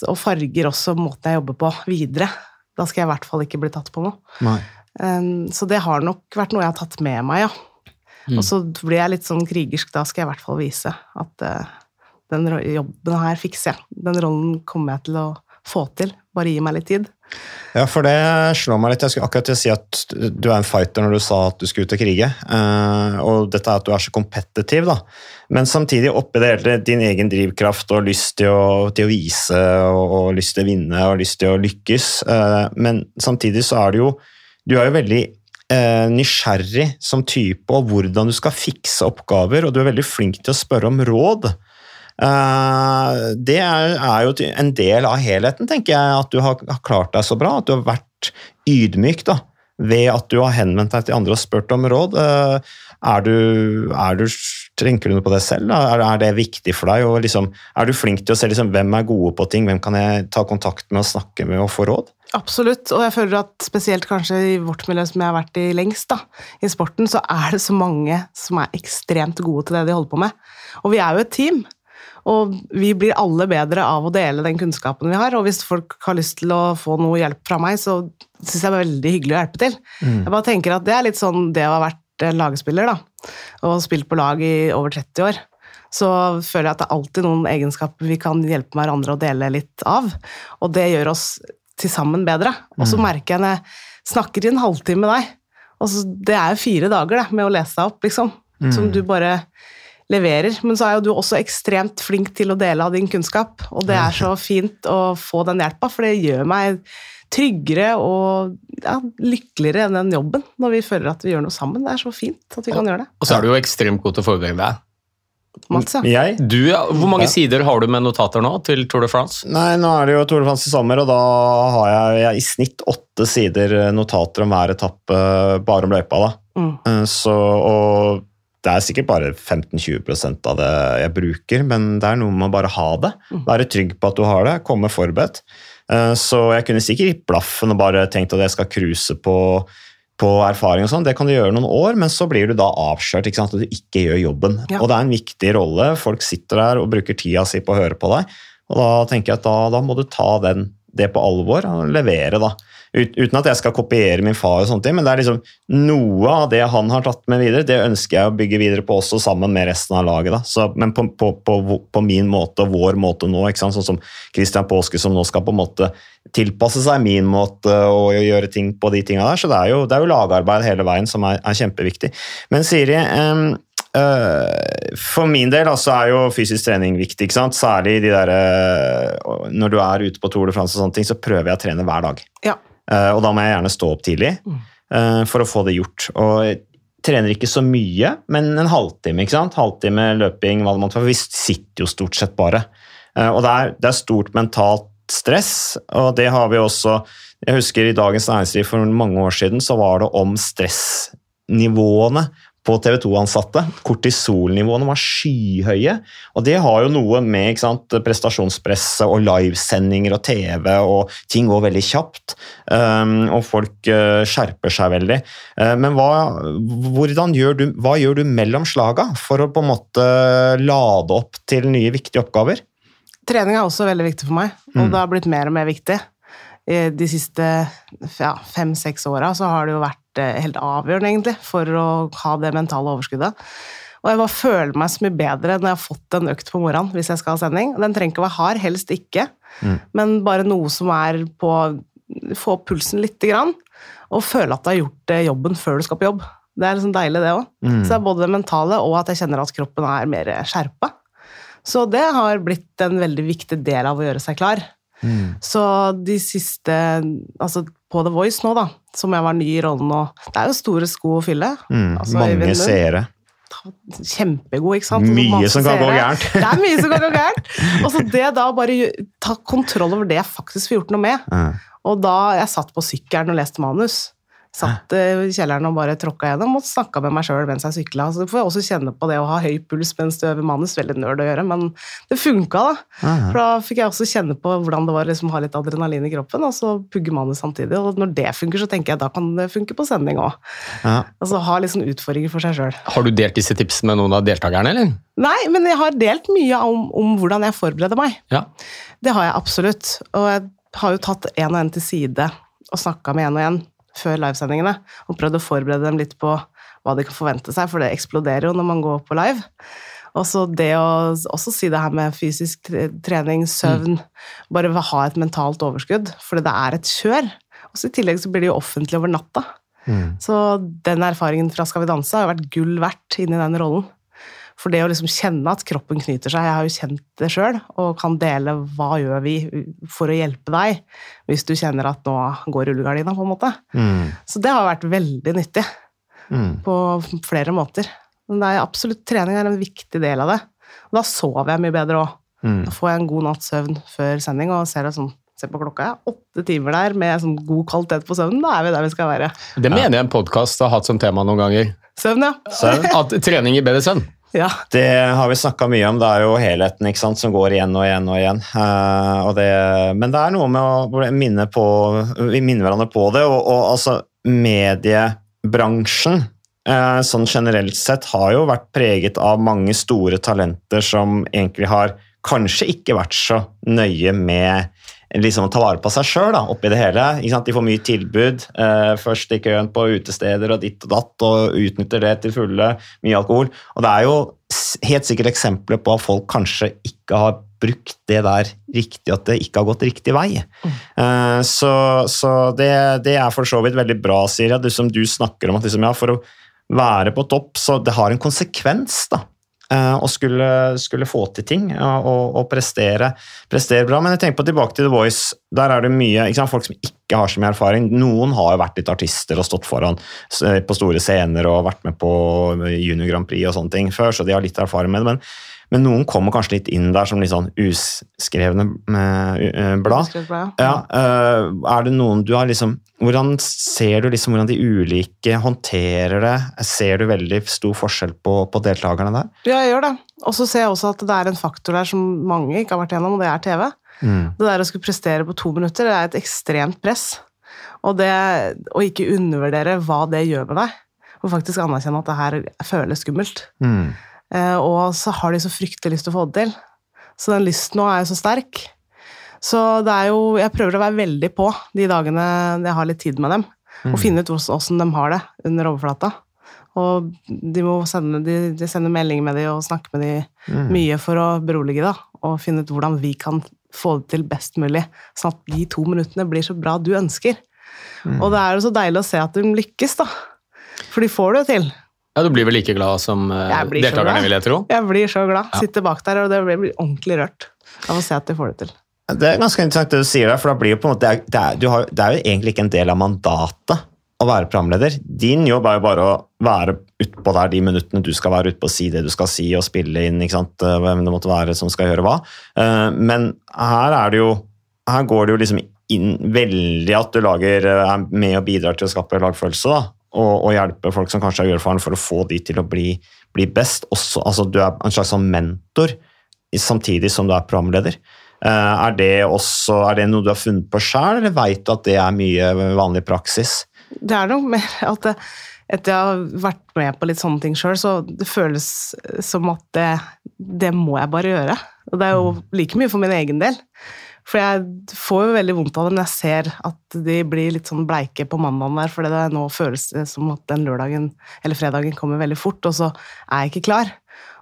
og farger også måten jeg jobber på videre. Da skal jeg i hvert fall ikke bli tatt på noe. Nei. Um, så det har nok vært noe jeg har tatt med meg, ja. Mm. Og så blir jeg litt sånn krigersk, da skal jeg i hvert fall vise at eh, den jobben her fikser jeg. Den rollen kommer jeg til å få til. Bare gi meg litt tid. Ja, for det slår meg litt. Jeg skulle akkurat si at du er en fighter når du sa at du skulle ut og krige. Eh, og dette er at du er så kompetitiv, da. Men samtidig oppi det hele din egen drivkraft og lyst til å, til å vise og, og lyst til å vinne og lyst til å lykkes. Eh, men samtidig så er du jo Du er jo veldig eh, nysgjerrig som type og hvordan du skal fikse oppgaver, og du er veldig flink til å spørre om råd. Eh, det er, er jo en del av helheten, tenker jeg, at du har, klart deg så bra. At du har vært ydmyk da, ved at du har henvendt deg til andre og spurt om råd. Eh, er du, er du, tenker du noe på det selv? Er, er det viktig for deg? Liksom, er du flink til å se liksom, hvem er gode på ting, hvem kan jeg ta kontakt med og snakke med og få råd? Absolutt, og jeg føler at spesielt kanskje i vårt miljø som jeg har vært i lengst, da, i sporten, så er det så mange som er ekstremt gode til det de holder på med. Og vi er jo et team, og vi blir alle bedre av å dele den kunnskapen vi har. Og hvis folk har lyst til å få noe hjelp fra meg, så syns jeg det er veldig hyggelig å hjelpe til. Jeg bare tenker at det er litt sånn det å ha vært lagspiller, da, og spilt på lag i over 30 år. Så føler jeg at det er alltid noen egenskaper vi kan hjelpe hverandre å dele litt av. Og det gjør oss til sammen bedre. Og så merker jeg når jeg snakker i en halvtime med deg og så, Det er jo fire dager det, med å lese deg opp, liksom, som du bare leverer. Men så er jo du også ekstremt flink til å dele av din kunnskap, og det er så fint å få den hjelpa, for det gjør meg tryggere og ja, lykkeligere enn den jobben, når vi føler at vi gjør noe sammen. Det er så fint at vi kan gjøre det. Og så er du jo ekstremt god til å forberede deg. Mats, ja. Jeg? Du, ja. Hvor mange Ja. sider har du med notater nå til Tour de France? Nei, nå er det jo Tour de France i sommer, og da har jeg, jeg i snitt åtte sider eh, notater om hver etappe eh, bare om løypa. da. Mm. Eh, Så, og det er sikkert bare 15-20% av det jeg bruker, men det er noe med å bare ha det. Være trygg på at du har det, komme forberedt. Eh, Så jeg kunne sikkert gitt blaffen og bare tenkt at jeg skal cruise på, på erfaring og sånn. Det kan du gjøre noen år, men så blir du da avslørt, ikke sant? at du ikke gjør jobben. Ja. Og det er en viktig rolle. Folk sitter der og bruker tida si på å høre på deg. Og da tenker jeg at da, da må du ta den, det på alvor og levere, da. Ut, uten at jeg skal kopiere min far, og sånne ting, men det er liksom noe av det han har tatt med videre, det ønsker jeg å bygge videre på også sammen med resten av laget. da. Så, men på, på, på, på min måte og vår måte nå, ikke sant? sånn som Christian Påske som nå skal på en måte tilpasse seg min måte og gjøre ting på de tinga der. Så det er jo, det er jo lagarbeid hele veien som er, er kjempeviktig. Men Siri, øh, for min del altså, er jo fysisk trening viktig. Særlig de der, øh, når du er ute på Tour de France, og sånne ting, så prøver jeg å trene hver dag. Ja. Eh, og da må jeg gjerne stå opp tidlig eh, for å få det gjort. Og jeg trener ikke så mye, men en halvtime. ikke sant? Halvtime løping, hva det måtte være. Vi sitter jo stort sett bare. Eh, og det er, det er stort mentalt stress, og det har vi også Jeg husker i Dagens Næringsliv for mange år siden så var det om stressnivåene på TV 2-ansatte. Kortisolnivåene var skyhøye. Og det har jo noe med sant, prestasjonspresset og livesendinger og TV, og ting går veldig kjapt. um, og folk uh, skjerper seg veldig. Uh, men hva, gjør du, hva gjør du mellom slaga for å på en måte lade opp til nye viktige oppgaver? Trening er også veldig viktig for meg, og Mm. det har blitt mer og mer viktig. De siste ja, fem-seks åra så har det jo vært helt avgjørende, egentlig, for å ha det mentale overskuddet. Og jeg bare føler meg så mye bedre når jeg har fått en økt på morgenen hvis jeg skal ha sending. Den trenger ikke å være hard, helst ikke, Mm. men bare noe som er på Få pulsen lite grann, og føle at du har gjort eh, jobben før du skal på jobb. Det er liksom deilig, det òg. Mm. Så det er både det mentale og at jeg kjenner at kroppen er mer skjerpa. Så det har blitt en veldig viktig del av å gjøre seg klar. Mm. Så de siste Altså på The Voice nå, da, som jeg var ny i rollen nå Det er jo store sko å fylle. Mm. Altså, Mange seere. Kjempegod, ikke sant? Mye Masse som kan gå seere. gærent. Det er mye som kan gå gærent. Og så det da bare ta kontroll over det jeg faktisk får gjort noe med. Mm. Og da jeg satt på sykkelen og leste manus, satt eh, i kjelleren og bare tråkka gjennom og snakka med meg sjøl mens jeg sykla. Så får jeg også kjenne på det å ha høy puls mens du øver manus. Veldig nerd å gjøre, men det funka, da. For da fikk jeg også kjenne på hvordan det var liksom, å ha litt adrenalin i kroppen, og så pugge manus samtidig. Og når det funker, så tenker jeg da kan det funke på sending òg. Altså ha litt sånn utfordringer for seg sjøl. Har du delt disse tipsene med noen av deltakerne, eller? Nei, men jeg har delt mye om, om hvordan jeg forbereder meg. Ja. Det har jeg absolutt. Og jeg har jo tatt en og en til side og snakka med en og en før livesendingene. Og prøvd å forberede dem litt på hva de kan forvente seg, for det eksploderer jo når man går på live. Og så det å også si det her med fysisk trening, søvn, bare ha et mentalt overskudd, for det er et kjør. Og så I tillegg så blir det jo offentlig over natta. Så den erfaringen fra Skal vi danse har jo vært gull verdt inni den rollen. For det å liksom kjenne at kroppen knyter seg, jeg har jo kjent det sjøl, og kan dele hva gjør vi for å hjelpe deg hvis du kjenner at nå går rullegardina, på en måte. Mm. Så det har vært veldig nyttig Mm. på flere måter. Men det er absolutt trening er en viktig del av det. Og da sover jeg mye bedre òg. Mm. Da får jeg en god natts søvn før sending og ser det sånn Se på klokka, ja. Åtte timer der med sånn god kvalitet på søvnen. Da er vi der vi skal være. Det mener jeg en podkast har hatt som tema noen ganger. Søvn, ja. Søvn. At trening gir bedre søvn. Ja. Det har vi snakka mye om. Det er jo helheten ikke sant, som går igjen og igjen og igjen. Uh, og det, men det er noe med å minne, på, vi minner hverandre på det. Og, og altså, mediebransjen uh, sånn generelt sett har jo vært preget av mange store talenter som egentlig har kanskje ikke vært så nøye med liksom ta vare på seg sjøl oppi det hele. De får mye tilbud. Eh, først i køen på utesteder og ditt og datt, og utnytter det til fulle. Mye alkohol. Og det er jo helt sikkert eksempler på at folk kanskje ikke har brukt det der riktig, at det ikke har gått riktig vei. Eh, så så det, det er for så vidt veldig bra, Siri, at du, som du snakker om at liksom, ja, for å være på topp, så det har en konsekvens, da og skulle, skulle få til ting og, og prestere, prestere bra. Men jeg tenker på tilbake til The Voice. Der er det mye sant, folk som ikke har så mye erfaring. Noen har jo vært litt artister og stått foran på store scener og vært med på Junior Grand Prix og sånne ting før, så de har litt erfaring med det. Men, men noen kommer kanskje litt inn der som litt sånn uskrevne eh, blad. Uskrevet blad, Ja, øh, er det noen du har liksom Hvordan ser du liksom hvordan de ulike håndterer det? Ser du veldig stor forskjell på, på deltakerne der? Ja, jeg gjør det. Og så ser jeg også at det er en faktor der som mange ikke har vært gjennom, og det er TV. Det der å skulle prestere på to minutter, det er et ekstremt press. Og det å ikke undervurdere hva det gjør med deg, og faktisk anerkjenne at det her føles skummelt. Eh, og så har de så fryktelig lyst til å få det til. Så den lysten nå er jo så sterk. Så det er jo Jeg prøver å være veldig på de dagene jeg har litt tid med dem, og finne ut åssen de har det under overflata. Og de må sende, de, de sender meldinger med de og snakke med de mye for å berolige da, og finne ut hvordan vi kan få det til best mulig, sånn at de to minuttene blir så bra du ønsker. Og det er jo så deilig å se at de lykkes, da. For de får det jo til. Ja, Du blir vel like glad som eh, deltakerne, vil jeg tro? Jeg blir så glad. Sitter bak der, og det blir blir ordentlig rørt av å se at de får det til. Det er ganske interessant det du sier der, for da blir det på en måte, det er, det, er, du har, det er jo egentlig ikke en del av mandatet å være programleder. Din jobb er jo bare å være utpå der de minuttene du skal være utpå og si det du skal si, og spille inn ikke sant, eh, hvem det måtte være som skal gjøre hva. Eh, Men her er det jo her går det jo liksom inn veldig at du lager, er med og bidrar til å skape lagfølelse, da. Og, og hjelpe folk som kanskje er uerfaren, for å få de til å bli, bli best. Også, altså, du er en slags sånn mentor samtidig som du er programleder. Eh, Er det, også, er det noe du har funnet på sjøl, eller veit du at det er mye vanlig praksis? Det er noe mer at etter jeg har vært med på litt sånne ting sjøl, så det føles som at det, det må jeg bare gjøre. Og det er jo like mye for min egen del. For jeg får jo veldig vondt av det men jeg ser at de blir litt sånn bleike på mandagen der, for det nå føles som at den lørdagen eller fredagen kommer veldig fort, og så er jeg ikke klar.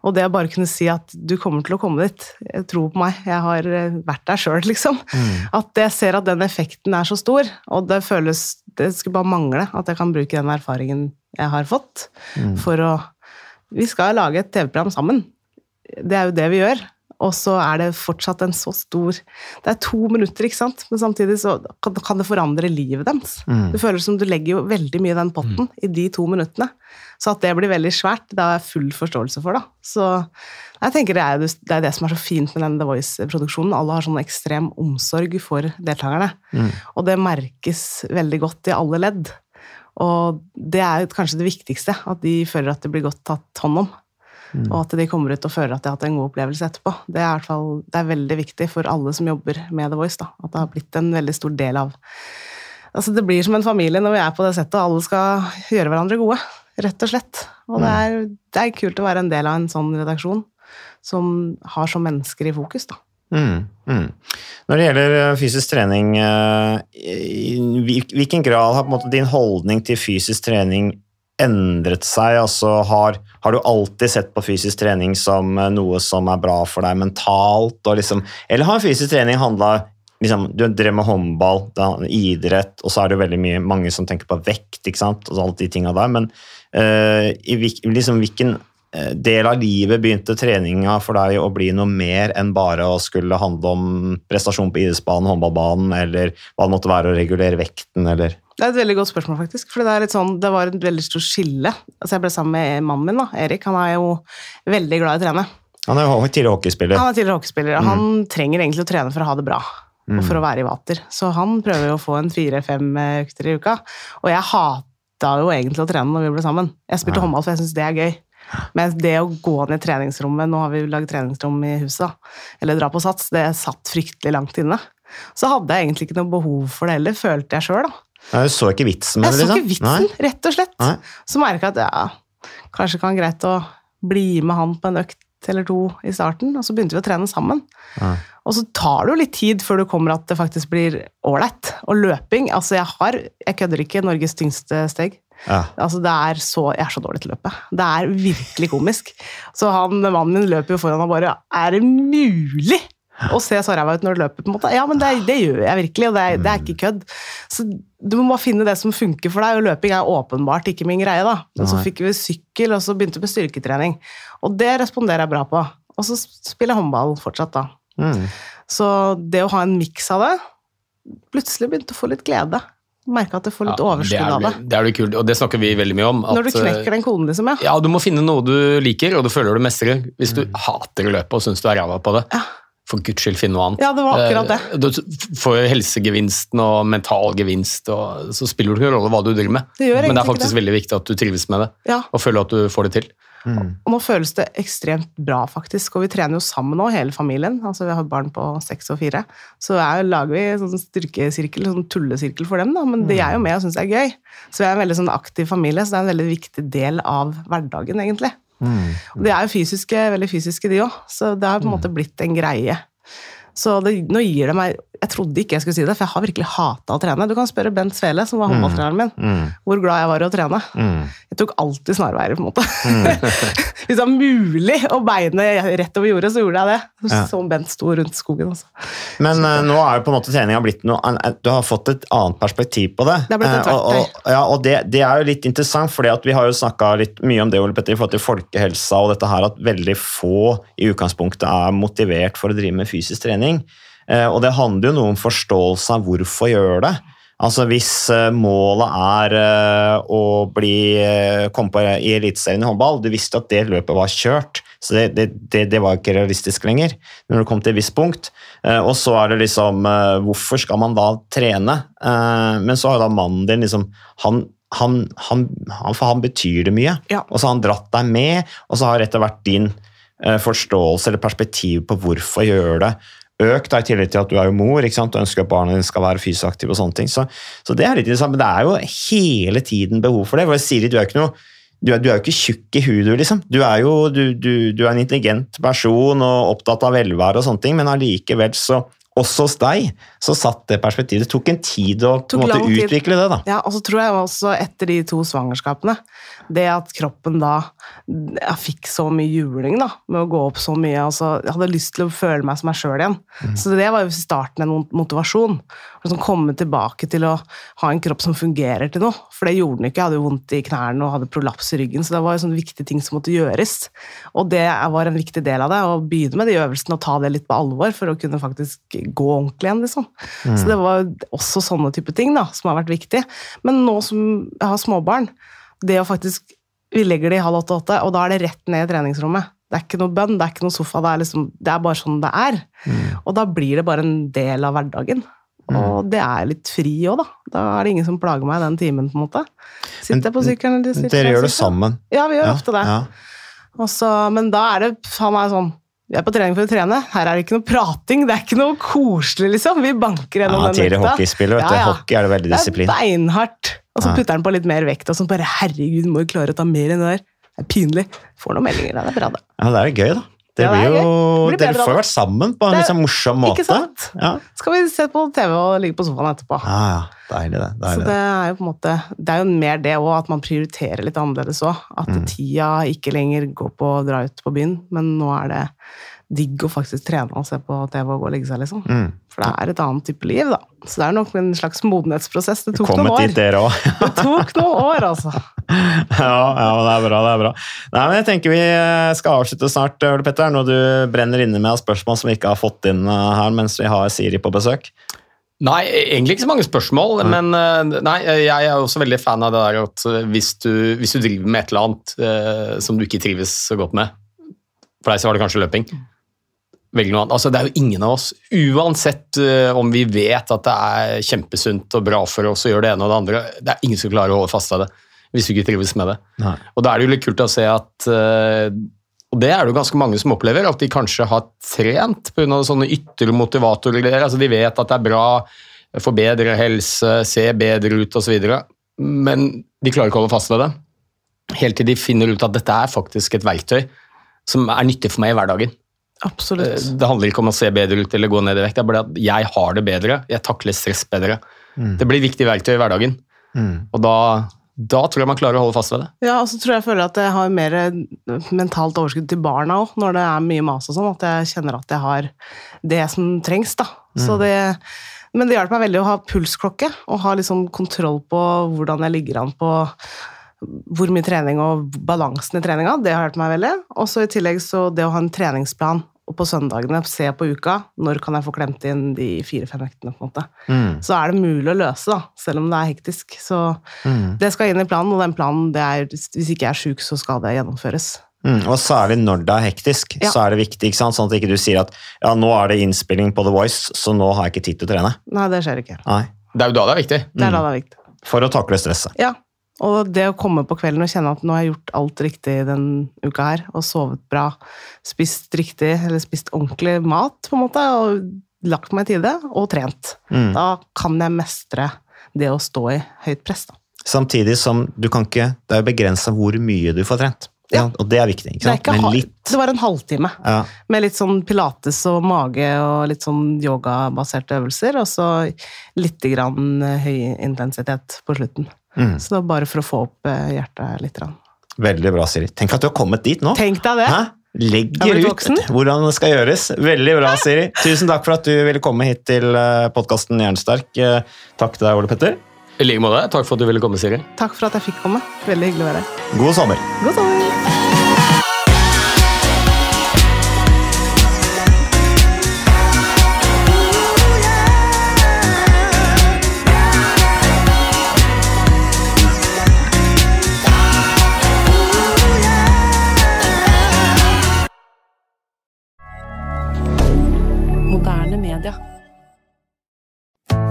Og det å bare kunne si at du kommer til å komme dit, tro på meg, jeg har eh, vært der sjøl, liksom. At jeg ser at den effekten er så stor, og det føles Det skulle bare mangle at jeg kan bruke den erfaringen jeg har fått, for å Vi skal lage et TV-program sammen. Det er jo det vi gjør. Og så er det fortsatt en så stor Det er to minutter, ikke sant? Men samtidig så kan det forandre livet deres. Det føles som du legger jo veldig mye i den potten i de to minuttene. Så at det blir veldig svært, det har jeg full forståelse for, da. Så jeg tenker det er, det er det som er så fint med den The Voice-produksjonen. Alle har sånn ekstrem omsorg for deltakerne. Og det merkes veldig godt i alle ledd. Og det er kanskje det viktigste, at de føler at det blir godt tatt hånd om. Og at de kommer ut og føler at de har hatt en god opplevelse etterpå. Det er, fall, det er veldig viktig for alle som jobber med The Voice. Da. At det har blitt en veldig stor del av Altså Det blir som en familie når vi er på det settet, og alle skal gjøre hverandre gode. Rett og slett. Og det er, det er kult å være en del av en sånn redaksjon som har så mennesker i fokus, da. Mm, mm. Når det gjelder eh, fysisk trening, eh, i hvilken grad har din holdning til fysisk trening endret seg? Altså, har, har du alltid sett på fysisk trening som eh, noe som er bra for deg mentalt? Og liksom, eller har fysisk trening handla liksom, Du drev med håndball, idrett, og så er det jo veldig mye, mange som tenker på vekt, ikke sant? og alt de tinga der. Men uh, i liksom, hvilken eh, del av livet begynte treninga for deg å bli noe mer enn bare å skulle handle om prestasjon på idrettsbanen, håndballbanen, eller hva det måtte være å regulere vekten, eller Det er et veldig godt spørsmål, faktisk. For det, er sånn, det var et veldig stort skille. Altså Jeg ble sammen med mannen min, da, Erik. Han er jo veldig glad i å trene. Han er jo tidligere hockeyspiller. Han er tidligere hockeyspiller, og han trenger egentlig å trene for å ha det bra. Og for å være i vater. Så han prøver jo å få en fire-fem økter i uka. Og jeg hata jo egentlig å trene når vi ble sammen. Jeg spilte håndball, for jeg syns det er gøy. Men det å gå ned i treningsrommet Nå har vi laget treningsrom i huset, da. Eller dra på sats. Det satt fryktelig langt inne. Så hadde jeg egentlig ikke noe behov for det heller, følte jeg sjøl, da. Nei, Du så ikke vitsen med Jeg så liksom? ikke vitsen, rett og slett. Nei. Så merka jeg at ja, kanskje kan greit å bli med han på en økt eller to i starten, og så begynte vi å trene sammen. Og så tar det jo litt tid før du kommer at det faktisk blir ålreit. Og løping Altså, jeg har Jeg kødder ikke Norges tyngste steg. Ja. Altså, det er så, Jeg er så dårlig til å løpe. Det er virkelig komisk. Så han, mannen min løper jo foran og bare Er det mulig å se så ræva ut når du løper? på en måte? Ja, men det, det gjør jeg virkelig, og det det er ikke kødd. Så du må bare finne det som funker for deg, og løping er åpenbart ikke min greie. da. Men så fikk vi sykkel, og så begynte vi med styrketrening. Og det responderer jeg bra på. Og så spiller jeg håndball fortsatt, da. Mm. Så det å ha en miks av det, plutselig begynte å få litt glede. Merka at jeg får litt Ja, overskudd av det. Det er jo kult, og det snakker vi veldig mye om. Når du knekker den koden, liksom, ja. Ja, du må finne noe du liker, og du føler du mestrer. Hvis Mm. du hater å løpe og syns du er ræva på det, for guds skyld finne noe annet. Ja, det var akkurat det. Eh, Du får helsegevinsten og mental gevinst, og så spiller det ikke rolle hva du driver med. Det gjør Men det er faktisk det. veldig viktig at du trives med det, Ja. og føler at du får det til. Og nå føles det ekstremt bra, faktisk. Og vi trener jo sammen nå, hele familien. Altså, vi har barn på seks og fire. Så er, lager vi sånn styrkesirkel, sånn tullesirkel for dem, da. Men de er jo med og syns det er gøy. Så vi er en veldig sånn aktiv familie, så det er en veldig viktig del av hverdagen, egentlig. Og de er jo fysiske, veldig fysiske, de òg. Så det har på en måte blitt en greie. Så det, nå gir det meg Jeg trodde ikke jeg skulle si det, for jeg har virkelig hata å trene. Du kan spørre Bent Svele, som var håndballtreneren min, hvor glad jeg var i å trene. Jeg tok alltid snarveier, på en måte. Hvis det var mulig å beine rett over jordet, så gjorde jeg det. Ja. Som Bent sto rundt skogen. Altså. Men uh, nå er jo på en måte treninga blitt noe Du har fått et annet perspektiv på det. Det Eh, og, og, ja, og det, det er jo litt interessant, fordi vi har jo snakka mye om det Ole Petter, i forhold til folkehelsa og dette her at veldig få i utgangspunktet er motivert for å drive med fysisk trening. Eh, og det handler jo noe om forståelse av hvorfor gjør det. Altså Hvis eh, målet er eh, å bli, komme på i Eliteserien i håndball Du visste at det løpet var kjørt, så det, det, det, det var ikke realistisk lenger. når du kom til et visst punkt. Og så er det liksom Hvorfor skal man da trene? Men så har da mannen din liksom han, han, han, han, For han betyr det mye. Ja. Og så har han dratt deg med, og så har etter hvert din forståelse eller perspektiv på hvorfor gjøre det økt, da, i tillegg til at du er jo mor ikke sant? og ønsker at barna dine skal være fysisk aktive. og sånne ting. Så, så det er litt interessant, men det er jo hele tiden behov for det. For Siri, du er jo ikke noe du er, jo ikke tjukk i huet, du, liksom. Du er jo du, du, du er en intelligent person og opptatt av velvære og sånne ting, men allikevel så også hos deg så satt det perspektivet. Det tok en tid å en måte utvikle det. da. Ja, og så tror jeg også etter de to svangerskapene, det at kroppen da jeg fikk så mye juling da, med å gå opp så mye, altså, jeg hadde lyst til å føle meg som meg selv igjen. Så det var jo starten en motivasjon. Liksom komme tilbake til å ha en kropp som fungerer til noe. For det gjorde den ikke. Jeg hadde jo vondt i knærne og hadde prolaps i ryggen, så det var jo sånne viktige ting som måtte gjøres. Og det var en viktig del av det, å begynne med de øvelsene og ta det litt på alvor for å kunne faktisk gå ordentlig igjen, liksom. Så det var også sånne type ting da, som har vært viktig. Men nå som jeg har småbarn, det å faktisk Vi legger det i halv åtte-åtte, og da er det rett ned i treningsrommet. Det er ikke noe bønn, det er ikke noe sofa, det er, liksom, det er bare sånn det er. Og da blir det bare en del av hverdagen. Og det er litt fri òg, da. Da er det ingen som plager meg den timen, på en måte. Sitter jeg på sykkelen eller sitter Dere gjør det sammen. Ja, vi gjør Ja, ofte det. ja. Også, men da er det faen meg sånn Vi er på trening for å trene. Her er det ikke noe prating. Det er ikke noe koselig, liksom. Vi banker gjennom Ja, den vekta. hockeyspiller, vet du. Hockey er det veldig disiplin. Det er beinhardt. Og så putter han på litt mer vekt, og så bare herregud, må jo klare å ta mer enn det der. Det er pinlig. Får noen meldinger, da. Det er bra, da. Ja, det er gøy, da. Det Ja, blir jo. Det blir dere får vært sammen på en er- sånn morsom måte. Ikke sant? Ja. Skal vi se på TV og ligge på sofaen etterpå. Ja, ja. Deilig, det. Så det er jo på en måte Det er jo mer det òg, at man prioriterer litt annerledes òg. At Mm. tida ikke lenger går på å dra ut på byen, men nå er det digg å faktisk trene og se på TV og gå og legge seg, liksom. Mm. For det er et annet type liv, da. Så det er nok en slags modenhetsprosess. Det tok noen år. dit, dere også. Det tok noen år, altså. Ja, ja, det er bra. det er bra. Nei, men jeg tenker Vi eh, skal avslutte snart, Ole Petter. Når du brenner inne med spørsmål som vi ikke har fått inn eh, her mens vi har Siri på besøk. Nei, egentlig ikke så mange spørsmål, men eh, nei, jeg er også veldig fan av det der at hvis du, hvis du driver med et eller annet eh, som du ikke trives så godt med For deg så var det kanskje løping. Velg noe annet. Altså, det er jo ingen av oss, uansett uh, om vi vet at det er kjempesunt og bra for oss å gjøre det ene og det andre, det er ingen som klarer å holde fast av det hvis du ikke trives med det. Nei. Og da er det jo litt kult å se at uh, Og det er det jo ganske mange som opplever, at de kanskje har trent pga. sånne ytre motivatorer. Altså de vet at det er bra, får bedre helse, ser bedre ut osv. Men de klarer ikke å holde fast ved det. Helt til de finner ut at dette er faktisk et verktøy som er nyttig for meg i hverdagen. Absolutt. Eh, Det handler ikke om å se bedre ut eller gå ned i vekt, det er bare at jeg har det bedre, jeg takler stress bedre. Det blir viktig verktøy i hverdagen, Mm. og da, da tror jeg man klarer å holde fast ved det. Ja, og så tror jeg jeg føler at jeg har mer mentalt overskudd til barna òg, når det er mye mas og sånn. At jeg kjenner at jeg har det som trengs, da. Så det, men det hjalp meg veldig å ha pulsklokke, og ha liksom kontroll på hvordan jeg ligger an på hvor mye trening og balansen i treninga. Det har hjulpet meg veldig. Og så i tillegg så det å ha en treningsplan og på søndagene se på uka når kan jeg få klemt inn de fire-fem øktene. på en måte. Mm. Så er det mulig å løse, da, selv om det er hektisk. Så Mm. det skal inn i planen, og den planen, det er, hvis ikke jeg er sjuk, så skal det gjennomføres. Mm, og særlig når det er hektisk, Ja. så er det viktig, ikke sant? sånn at ikke du sier at ja, nå er det innspilling på The Voice, så nå har jeg ikke tid til å trene. Nei, det skjer ikke. Nei. Det er jo da det er viktig. Det er da det er viktig. For å takle stresset. Ja, og det å komme på kvelden og kjenne at nå har jeg gjort alt riktig den uka her, og sovet bra, spist riktig, eller spist ordentlig mat, på en måte, og lagt meg i tide, og trent. Mm. Da kan jeg mestre det å stå i høyt press, da. Samtidig som du kan ikke Det er jo begrensa hvor mye du får trent. Ja. Og det er viktig. ikke Det, sant? ikke Men litt det var en halvtime ja. med litt sånn pilates og mage og litt sånn yogabaserte øvelser, og så litt grann høy intensitet på slutten. Mm. Så det var bare for å få opp eh, hjertet litt. grann. Veldig bra, Siri. Tenk at du har kommet dit nå. Tenk deg det! Hæ? Legger ut voksen. hvordan det skal gjøres. Veldig bra, Siri. Tusen takk for at du ville komme hit til podkasten Jernsterk. Eh, Takk til deg, Ole Petter. I like måte. Takk for at du ville komme, Siri. Takk for at jeg fikk komme. Veldig hyggelig å være her. God sommer. God sommer!